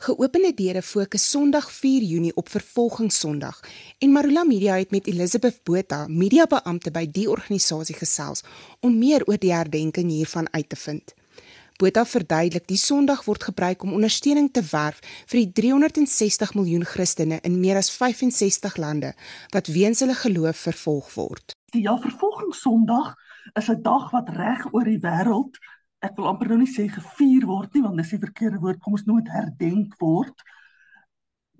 Geopende deure fokus Sondag 4 Junie op Vervolgingssondag en Marula Media het met Elizabeth Botha, mediabeampte by die organisasie gesels om meer oor die herdenking hiervan uit te vind. Botha verduidelik die Sondag word gebruik om ondersteuning te werf vir die 360 miljoen Christene in meer as 65 lande wat weens hulle geloof vervolg word. Die ja Vervolgingssondag is 'n dag wat reg oor die wêreld ek wil amper nou nie sê gevier word nie want dis die verkeerde woord kom ons noem dit herdenk word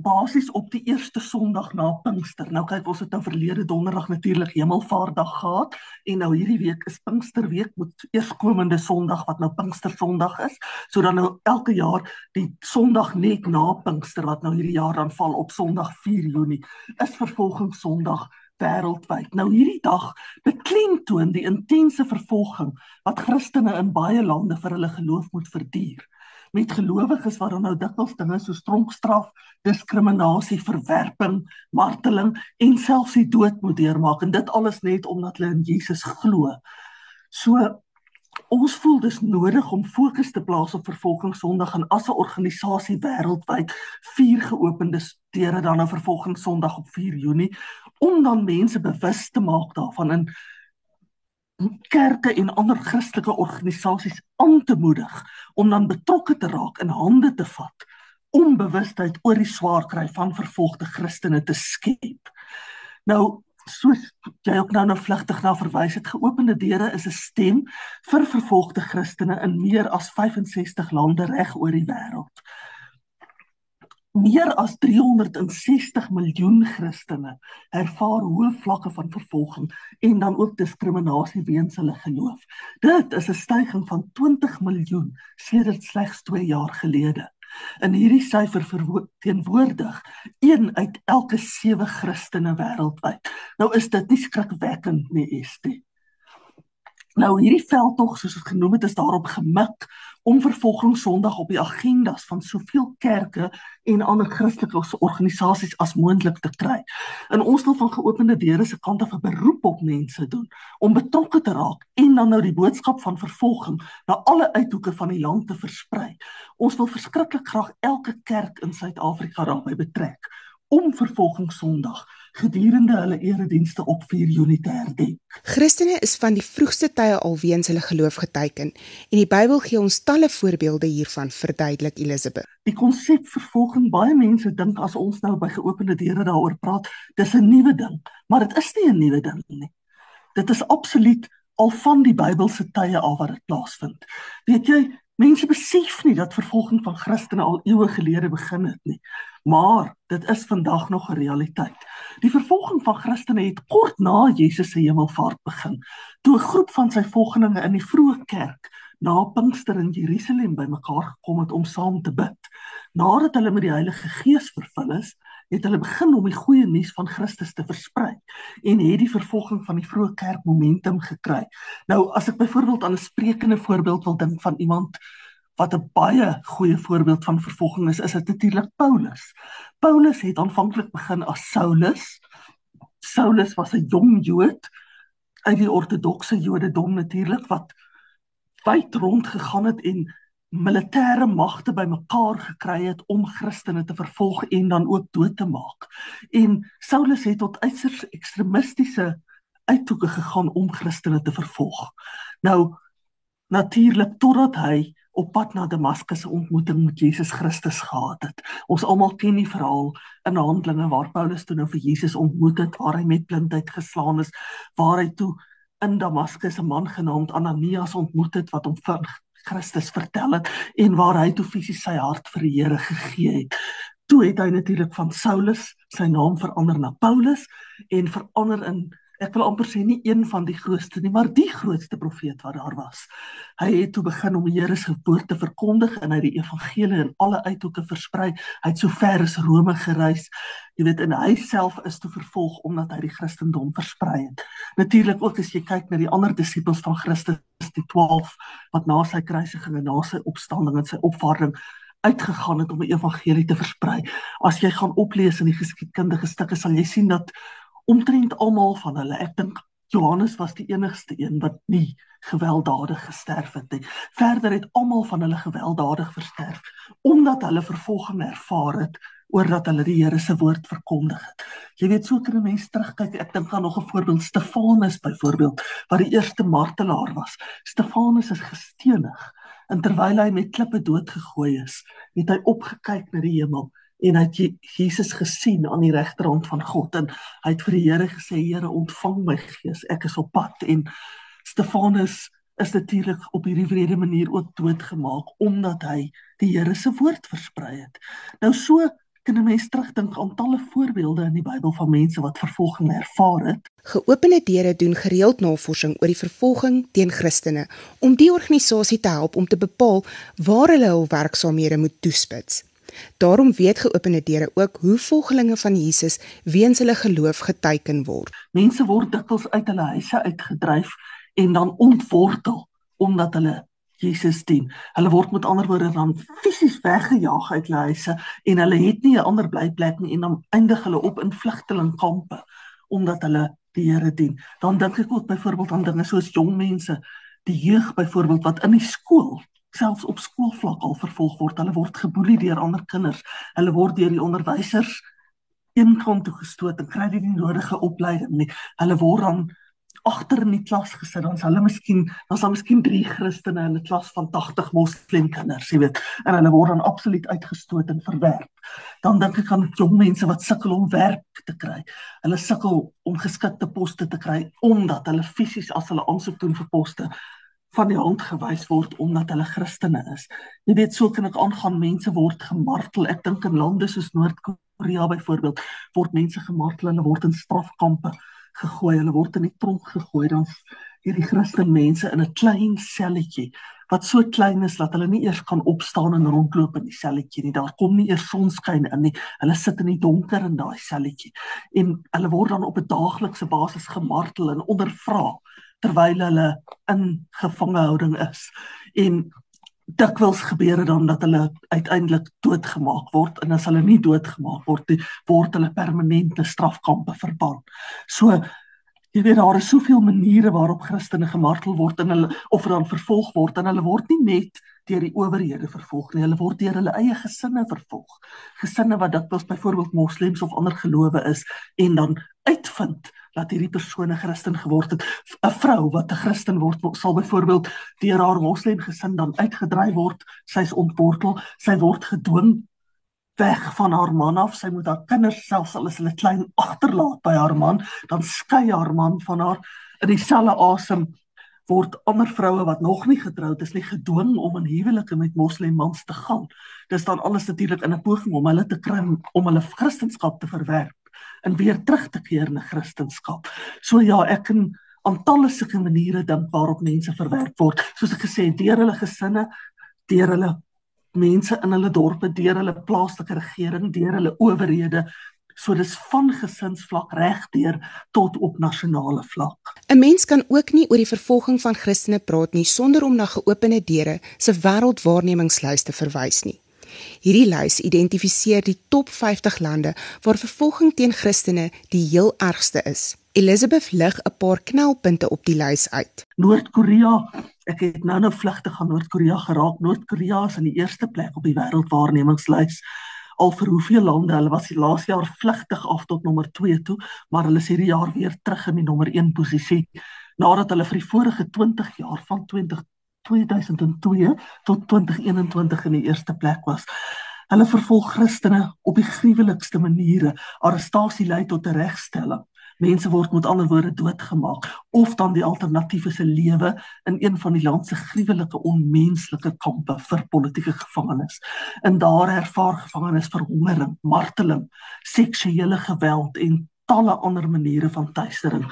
basies op die eerste Sondag na Pinkster. Nou kyk ons het nou verlede donderdag natuurlik Hemelvaartdag gehad en nou hierdie week is Pinksterweek met eerskomende Sondag wat nou Pinkster Sondag is. So dan nou elke jaar die Sondag net na Pinkster wat nou hierdie jaar dan val op Sondag 4 Junie is Vervolgingssondag wêreldwyd. Nou hierdie dag beklemtoon die intense vervolging wat Christene in baie lande vir hulle geloof moet verduur. Met gelowiges wat dan nou dikwels dinge so tronkstraf, diskriminasie, verwerping, marteling en selfs die dood moet deurmaak en dit alles net omdat hulle in Jesus glo. So ons voel dis nodig om fokus te plaas op vervolging Sondag en as 'n organisasie wêreldwyd vier geopende deure dan 'n vervolging Sondag op 4 Junie om dan mense bewus te maak daarvan in kerke en ander Christelike organisasies aan te moedig om dan betrokke te raak en hande te vat om bewustheid oor die swaar kry van vervolgde Christene te skep. Nou soos jy ook nou nou vlugtig na verwys het, geopende deure is 'n stem vir vervolgde Christene in meer as 65 lande reg oor die wêreld. Meer as 360 miljoen Christene ervaar hoë vlakke van vervolging en dan ook diskriminasie weens hulle geloof. Dit is 'n stygings van 20 miljoen sedert slegs 2 jaar gelede. In hierdie syfer verteenwoordig een uit elke 7 Christene wêreldwyd. Nou is dit nie skrikwekkend nie, Estie. Nou hierdie veldtog soos dit genoem het is daarop gemik om vervolging Sondag op die agendas van soveel kerke en ander Christelike organisasies as moontlik te kry. In ons wil van geopende deure se kant af 'n beroep op mense doen om betrokke te raak en dan nou die boodskap van vervolging na alle uithoeke van die land te versprei. Ons wil verskriklik graag elke kerk in Suid-Afrika daarbey betrek om vervolging Sondag gedurende hulle eredienste op 4 Junie te herdenk. Christene is van die vroegste tye al weens hulle geloof geteken en die Bybel gee ons talle voorbeelde hiervan, verduidelik Elisabeth. Die konsep vervolging, baie mense dink as ons nou by geopende deure daaroor praat, dis 'n nuwe ding, maar dit is nie 'n nuwe ding nie. Dit is absoluut al van die Bybelse tye af wat dit plaasvind. Weet jy, mense besef nie dat vervolging van Christene al eeue gelede begin het nie maar dit is vandag nog 'n realiteit. Die vervolging van Christene het kort na Jesus se hemelvaart begin, toe 'n groep van sy volgelinge in die vroeë kerk na Pinkster in Jerusalem bymekaar gekom het om saam te bid. Nadat hulle met die Heilige Gees vervul is, het hulle begin om die goeie nuus van Christus te versprei en het die vervolging van die vroeë kerk momentum gekry. Nou as ek byvoorbeeld aan 'n sprekende voorbeeld wil dink van iemand wat 'n baie goeie voorbeeld van vervolging is, is dit natuurlik Paulus. Paulus het aanvanklik begin as Saulus. Saulus was 'n jong Jood uit die ortodokse Jodendom natuurlik wat wyd rond gegaan het en militêre magte bymekaar gekry het om Christene te vervolg en dan ook dood te maak. En Saulus het tot uiters ekstremistiese uithoeke gegaan om Christene te vervolg. Nou natuurlik totdat hy op pad na Damaskus 'n ontmoeting met Jesus Christus gehad het. Ons almal ken die verhaal in Handelinge waar Paulus toe nou vir Jesus ontmoet het, waar hy met blindheid geslaan is, waar hy toe in Damaskus 'n man genaamd Ananias ontmoet het wat hom van Christus vertel het en waar hy toe fisies sy hart vir die Here gegee het. Toe het hy natuurlik van Saulus sy naam verander na Paulus en verander in ek wil amper sê nie een van die grootste nie, maar die grootste profeet wat daar was. Hy het toe begin om die Here se woord te verkondig en hy die evangelie in alle uithoeke versprei. Hy het so ver as Rome gereis. Jy weet en hy self is toe vervolg omdat hy die Christendom versprei het. Natuurlik ook as jy kyk na die ander disippels van Christus, die 12 wat na sy kruisiging en na sy opstanding en sy opvaarding uitgegaan het om die evangelie te versprei. As jy gaan oplees in die geskiedkundige stukke sal jy sien dat omtrent almal van hulle, ek dink Johannes was die enigste een wat nie gewelddadig gesterf het nie. Verder het almal van hulle gewelddadig versterf omdat hulle vervolging ervaar het oor dat hulle die Here se woord verkondig het. Jy weet so kan 'n mens terugkyk. Ek dink aan nog 'n voorbeeld Stefanus byvoorbeeld wat die eerste martelaar was. Stefanus is gestenig en terwyl hy met klippe doodgegooi is, het hy opgekyk na die hemel en hy het Jesus gesien aan die regterhand van God en hy het vir die Here gesê Here ontvang my gees ek is op pad en Stefanus is natuurlik op hierdie wrede manier ook doodgemaak omdat hy die Here se woord versprei het. Nou so kan 'n mens terugdink aan talle voorbeelde in die Bybel van mense wat vervolging ervaar het. Geopende deure doen gereeld navorsing oor die vervolging teen Christene om die organisasie te help om te bepaal waar hulle hul werksaamhede moet toespits. Daarom weet geopende deure ook hoe volgelinge van Jesus weens hulle geloof geteken word. Mense word dikwels uit hulle huise uitgedryf en dan ontwortel omdat hulle Jesus dien. Hulle word met ander woorde dan fisies weggejaag uit hulle huise en hulle het nie 'n ander blyplek nie en dan eindig hulle op in vlugtelingkampe omdat hulle die Here dien. Dan dink ek ook byvoorbeeld aan dinge soos jong mense, die jeug byvoorbeeld wat in die skool selfs op skoolvlak al vervolg word. Hulle word geboelie deur ander kinders. Hulle word deur die onderwysers eenkant toe gestoot en kry nie die nodige opleiding nie. Hulle word dan agter in die klas gesit. Ons hulle miskien, ons het miskien 3 Christene in 'n klas van 80 moslim kinders, jy weet, en hulle word dan absoluut uitgestoot en verwerp. Dan dink ek aan jong mense wat sukkel om werk te kry. Hulle sukkel om geskikte poste te kry omdat hulle fisies as hulle aansoek doen vir poste van die hand gewys word omdat hulle Christene is. Jy weet so kan ek aangaan mense word gemartel. Ek dink in lande soos Noord-Korea byvoorbeeld word mense gemartel hulle word in strafkampe gegooi. Hulle word in die tronk gegooi dan hierdie Christen mense in 'n klein selletjie wat so klein is dat hulle nie eers kan opstaan en rondloop in die selletjie nie. Daar kom nie eers sonskyn in nie. Hulle sit in die donker in daai selletjie en hulle word dan op 'n daaglikse basis gemartel en ondervra terwyl hulle in gevangehouding is en dikwels gebeur dit dan dat hulle uiteindelik doodgemaak word en as hulle nie doodgemaak word nie word hulle permanente strafkampe verban. So jy weet daar is soveel maniere waarop Christene gemartel word en hulle of dan vervolg word en hulle word nie net deur die owerhede vervolg nie, hulle word deur hulle eie gesinne vervolg. Gesinne wat dikwels byvoorbeeld moslems of ander gelowe is en dan uitvind dat hierdie persoon 'n Christen geword het. 'n Vrou wat 'n Christen word, sal byvoorbeeld deur haar moslem gesin dan uitgedryf word. Sy's ontwortel, sy word gedwing weg van haar man af. Sy moet haar kinders selfs al is hulle klein agterlaat by haar man, dan skei haar man van haar in dieselfde asem word ander vroue wat nog nie getroud is nie gedwing om in huwelike met moslem mans te gaan. Dis dan alles natuurlik in 'n poging om hulle te kry om hulle Christendom te verwerp en weer terug te keer na Christendom. So ja, ek kan aan talle sulke maniere dink waarop mense verwerp word. Soos ek gesê het, deur hulle gesinne, deur hulle mense in hulle dorpe, deur hulle plaaslike regering, deur hulle owerhede. So dis van gesinsvlak regdeur tot op nasionale vlak. 'n Mens kan ook nie oor die vervolging van Christene praat nie sonder om na geopende deure se wêreldwaarnemingslys te verwys nie. Hierdie lys identifiseer die top 50 lande waar vervolging teen Christene die heel ergste is. Elizabeth lig 'n paar knelpunte op die lys uit. Noord-Korea, ek het nou nou vlugtig aan Noord-Korea geraak. Noord-Korea is in die eerste plek op die wêreldwaarnemingslys. Al vir hoeveel lande? Hulle was die laaste jaar vlugtig af tot nommer 2 toe, maar hulle is hierdie jaar weer terug in die nommer 1 posisie nadat hulle vir die vorige 20 jaar van 2002 tot 2021 in die eerste plek was. Hulle vervolg Christene op die gruwelikste maniere. Arrestasie lei tot 'n regstelling. Mense word met ander woorde doodgemaak of dan die alternatief is 'n lewe in een van die land se gruwelike onmenslike kampe vir politieke gevangenes. In daar ervaar gevangenes verhongering, marteling, seksuele geweld en talle ander maniere van teistering.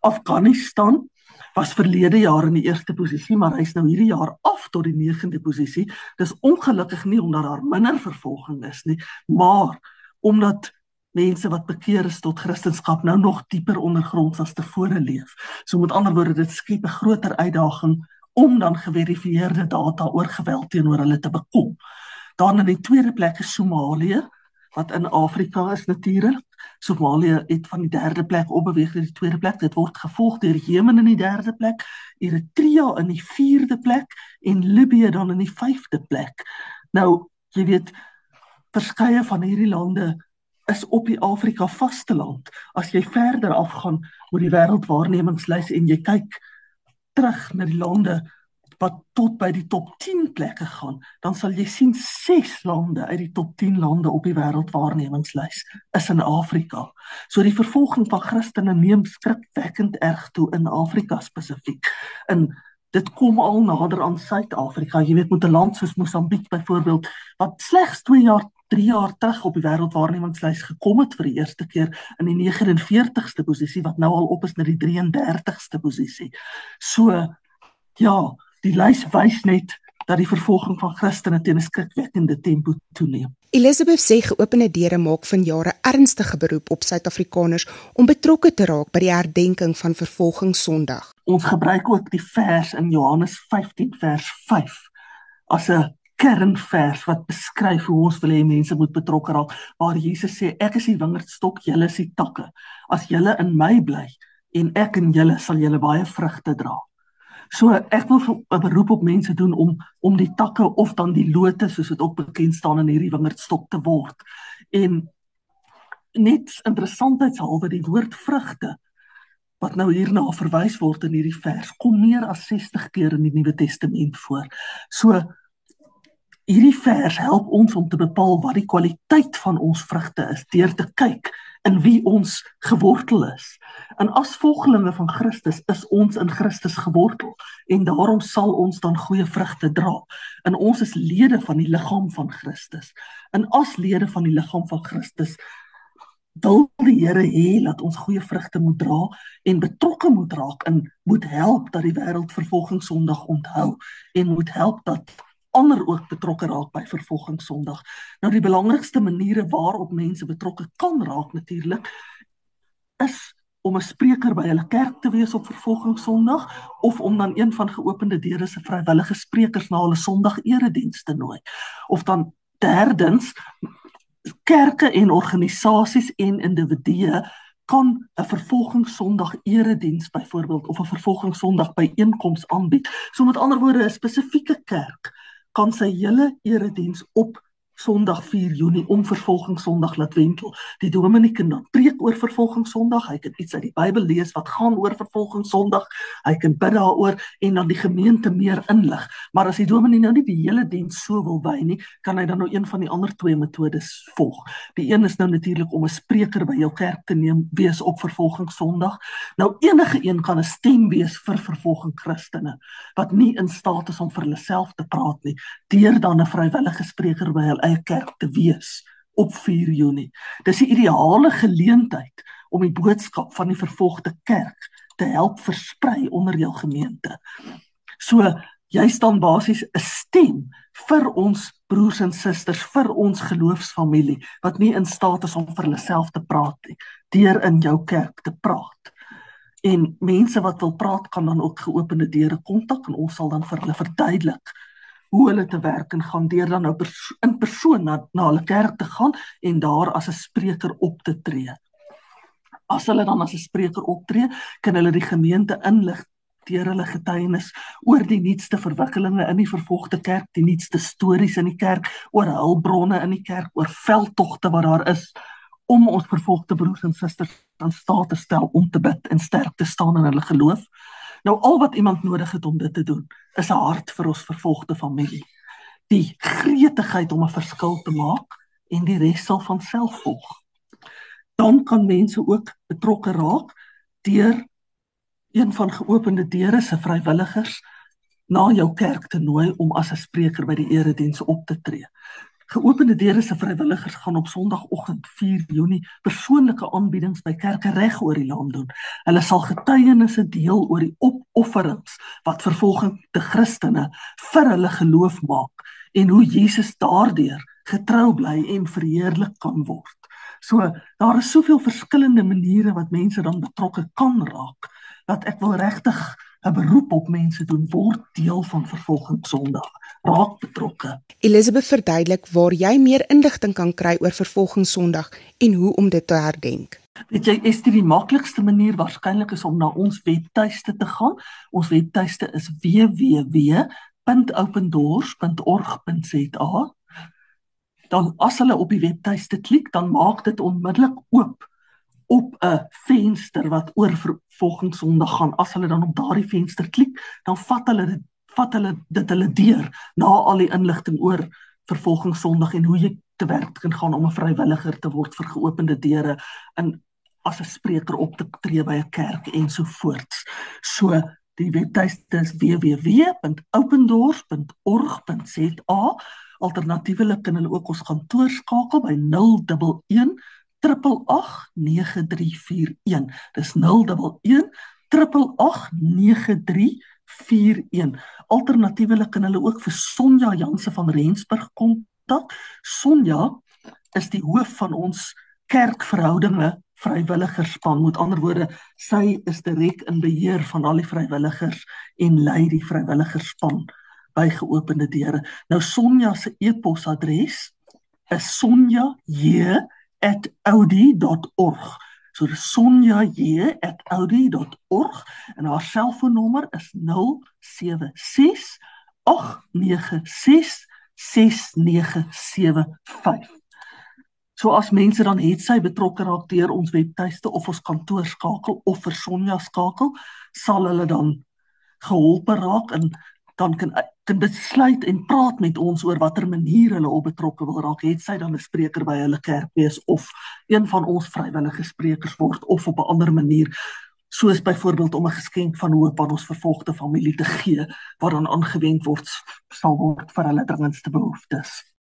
Afghanistan was verlede jaar in die eerste posisie, maar hy's nou hierdie jaar af tot die 9de posisie. Dis ongelukkig nie omdat daar minder vervolging is nie, maar omdat mense wat bekeer is tot Christendom nou nog dieper ondergronds as tevore leef. So met ander woorde, dit skep 'n groter uitdaging om dan geverifieerde data oor geweld teenoor hulle te bekom. Dan in die tweede plek is Somalië wat in Afrika is natuurlik. Somalië het van die derde plek opbeweeg na die tweede plek. Dit word gevolg deur Jemen in die derde plek, Eritrea in die vierde plek en Libië dan in die vyfde plek. Nou, jy weet, verskeie van hierdie lande is op die Afrika vasteland. As jy verder afgaan oor die wêreldwaarnemingslys en jy kyk terug na die lande wat tot by die top 10 plekke gaan, dan sal jy sien 6 lande uit die top 10 lande op die wêreldwaarnemingslys is in Afrika. So die vervolging van Christene neem skrikwekkend erg toe in Afrika spesifiek. In dit kom al nader aan Suid-Afrika. Jy weet met 'n land soos Mosambiek byvoorbeeld wat slegs 2 jaar 3 jaar terug op die wêreldwaarnemingslys gekom het vir die eerste keer in die 49ste posisie wat nou al op is na die 33ste posisie. So ja, die lys wys net dat die vervolging van Christene teen 'n skrikwekkende tempo toeneem. Elizabeth sê geopende deure maak van jare ernstige beroep op Suid-Afrikaners om betrokke te raak by die herdenking van vervolging Sondag. Ons gebruik ook die vers in Johannes 15 vers 5 as 'n kernvers wat beskryf hoe ons wil hê mense moet betrokke raak waar Jesus sê ek is die wingerdstok julle is die takke as julle in my bly en ek in julle sal julle baie vrugte dra So ek wil 'n beroep op mense doen om om die takke of dan die lote soos dit ook bekend staan in hierdie wingerdstok te word. En net interessantheidshalwe die woord vrugte wat nou hierna verwys word in hierdie vers kom meer as 60 keer in die Nuwe Testament voor. So hierdie vers help ons om te bepaal wat die kwaliteit van ons vrugte is deur te kyk in wie ons gewortel is. En as volgelinge van Christus is ons in Christus gewortel en daarom sal ons dan goeie vrugte dra. En ons is lede van die liggaam van Christus. En as lede van die liggaam van Christus wil die Here hê dat ons goeie vrugte moet dra en betrokke moet raak en moet help dat die wêreld vervolging Sondag onthou en moet help dat ander ook betrokke raak by vervolging Sondag. Nou die belangrikste maniere waarop mense betrokke kan raak natuurlik is om 'n spreker by hulle kerk te wees op vervolging Sondag of om dan een van geopende deure se vrywillige sprekers na hulle Sondag erediens te nooi. Of dan derdens kerke en organisasies en individue kan 'n vervolging Sondag erediens byvoorbeeld of 'n vervolging Sondag byeenkoms aanbied. So met ander woorde 'n spesifieke kerk kan sy hele erediens op Sondag 4 Junie om vervolging Sondag laat wentel. Die dominee kan dan preek oor vervolging Sondag. Hy kan iets uit die Bybel lees wat gaan oor vervolging Sondag. Hy kan bid daaroor en dan die gemeente meer inlig. Maar as die dominee nou nie die hele diens so wil wy nie, kan hy dan nou een van die ander twee metodes volg. Die een is nou natuurlik om 'n spreker by jou kerk te neem wees op vervolging Sondag. Nou enige een kan 'n stem wees vir vervolging Christene wat nie in staat is om vir hulle self te praat nie, deur dan 'n vrywillige spreker by hulle eie kerk te wees op 4 Junie. Dis 'n ideale geleentheid om die boodskap van die vervolgde kerk te help versprei onder jou gemeente. So jy staan basies 'n stem vir ons broers en susters, vir ons geloofsfamilie wat nie in staat is om vir hulle self te praat nie, deur in jou kerk te praat. En mense wat wil praat kan dan ook geopende deure kontak en ons sal dan vir hulle verduidelik hoe hulle te werk en gaan deur dan nou perso in persoon na na hulle kerk te gaan en daar as 'n spreker op te tree. As hulle dan as 'n spreker optree, kan hulle die gemeente inlig deur hulle getuienis oor die nuutste verwikkelinge in die vervolgde kerk, die nuutste stories in die kerk, oor hulpbronne in die kerk, oor veldtogte wat daar is om ons vervolgde broers en susters aan staat te stel om te bid en sterk te staan in hulle geloof. Nou al wat iemand nodig het om dit te doen, is 'n hart vir ons vervolgde familie. Die gretigheid om 'n verskil te maak en die res sal van self volg. Dan kan mense ook betrokke raak deur een van geopende deure se vrywilligers na jou kerk te nooi om as 'n spreker by die erediens op te tree. Geopende deure se vrywilligers gaan op Sondagoggend 4 Junie persoonlike aanbiedings by kerke reg oor die land doen. Hulle sal getuienisse deel oor die opofferings wat vervolgde Christene vir hulle geloof maak en hoe Jesus daardeur getrou bly en verheerlik kan word. So daar is soveel verskillende maniere wat mense dan betrokke kan raak dat ek wil regtig 'n beroep op mense doen word deel van vervolging Sondag raak betrokke. Elisabeth verduidelik waar jy meer inligting kan kry oor vervolging Sondag en hoe om dit te herdenk. Weet jy, is dit die maklikste manier waarskynlik is om na ons webtuiste te gaan. Ons webtuiste is www.opendoors.org.za. Dan as hulle op die webtuiste klik, dan maak dit onmiddellik oop op 'n venster wat oor volgende Sondag gaan. As hulle dan op daardie venster klik, dan vat hulle dit vat hulle dit hulle deur na al die inligting oor vervolging Sondag en hoe jy te werk kan gaan om 'n vrywilliger te word vir geopende deure in as 'n spreker op te tree by 'n kerk ensovoorts. So die webtuiste is www.opendoors.org.za. Alternatiefelik kan hulle ook ons kantoor skakel by 011 8889341. Dis 011 8889341. Alternatiefelik kan hulle ook vir Sonja Janse van Rensburg kontak. Sonja is die hoof van ons kerkverhoudinge vrywilligerspan. Met ander woorde, sy is direk in beheer van al die vrywilligers en lei die vrywilligerspan by geopende deure. Nou Sonja se e-posadres is sonja@audi.org. So sonja@audi.org en haar selfoonnommer is 076 896 6975. So as mense dan het sy betrokke raak deur ons webtuiste of ons kantoor skakel of vir Sonja skakel, sal hulle dan geholpe raak en dan kan kan besluit en praat met ons oor watter manier hulle op betrokke wil raak. Het sy dan 'n spreker by hulle kerk wees of een van ons vrywillige sprekers word of op 'n ander manier soos byvoorbeeld om 'n geskenk van hoop aan ons vervolgde familie te gee wat dan aangewend word sal word vir hulle dringendste behoeftes.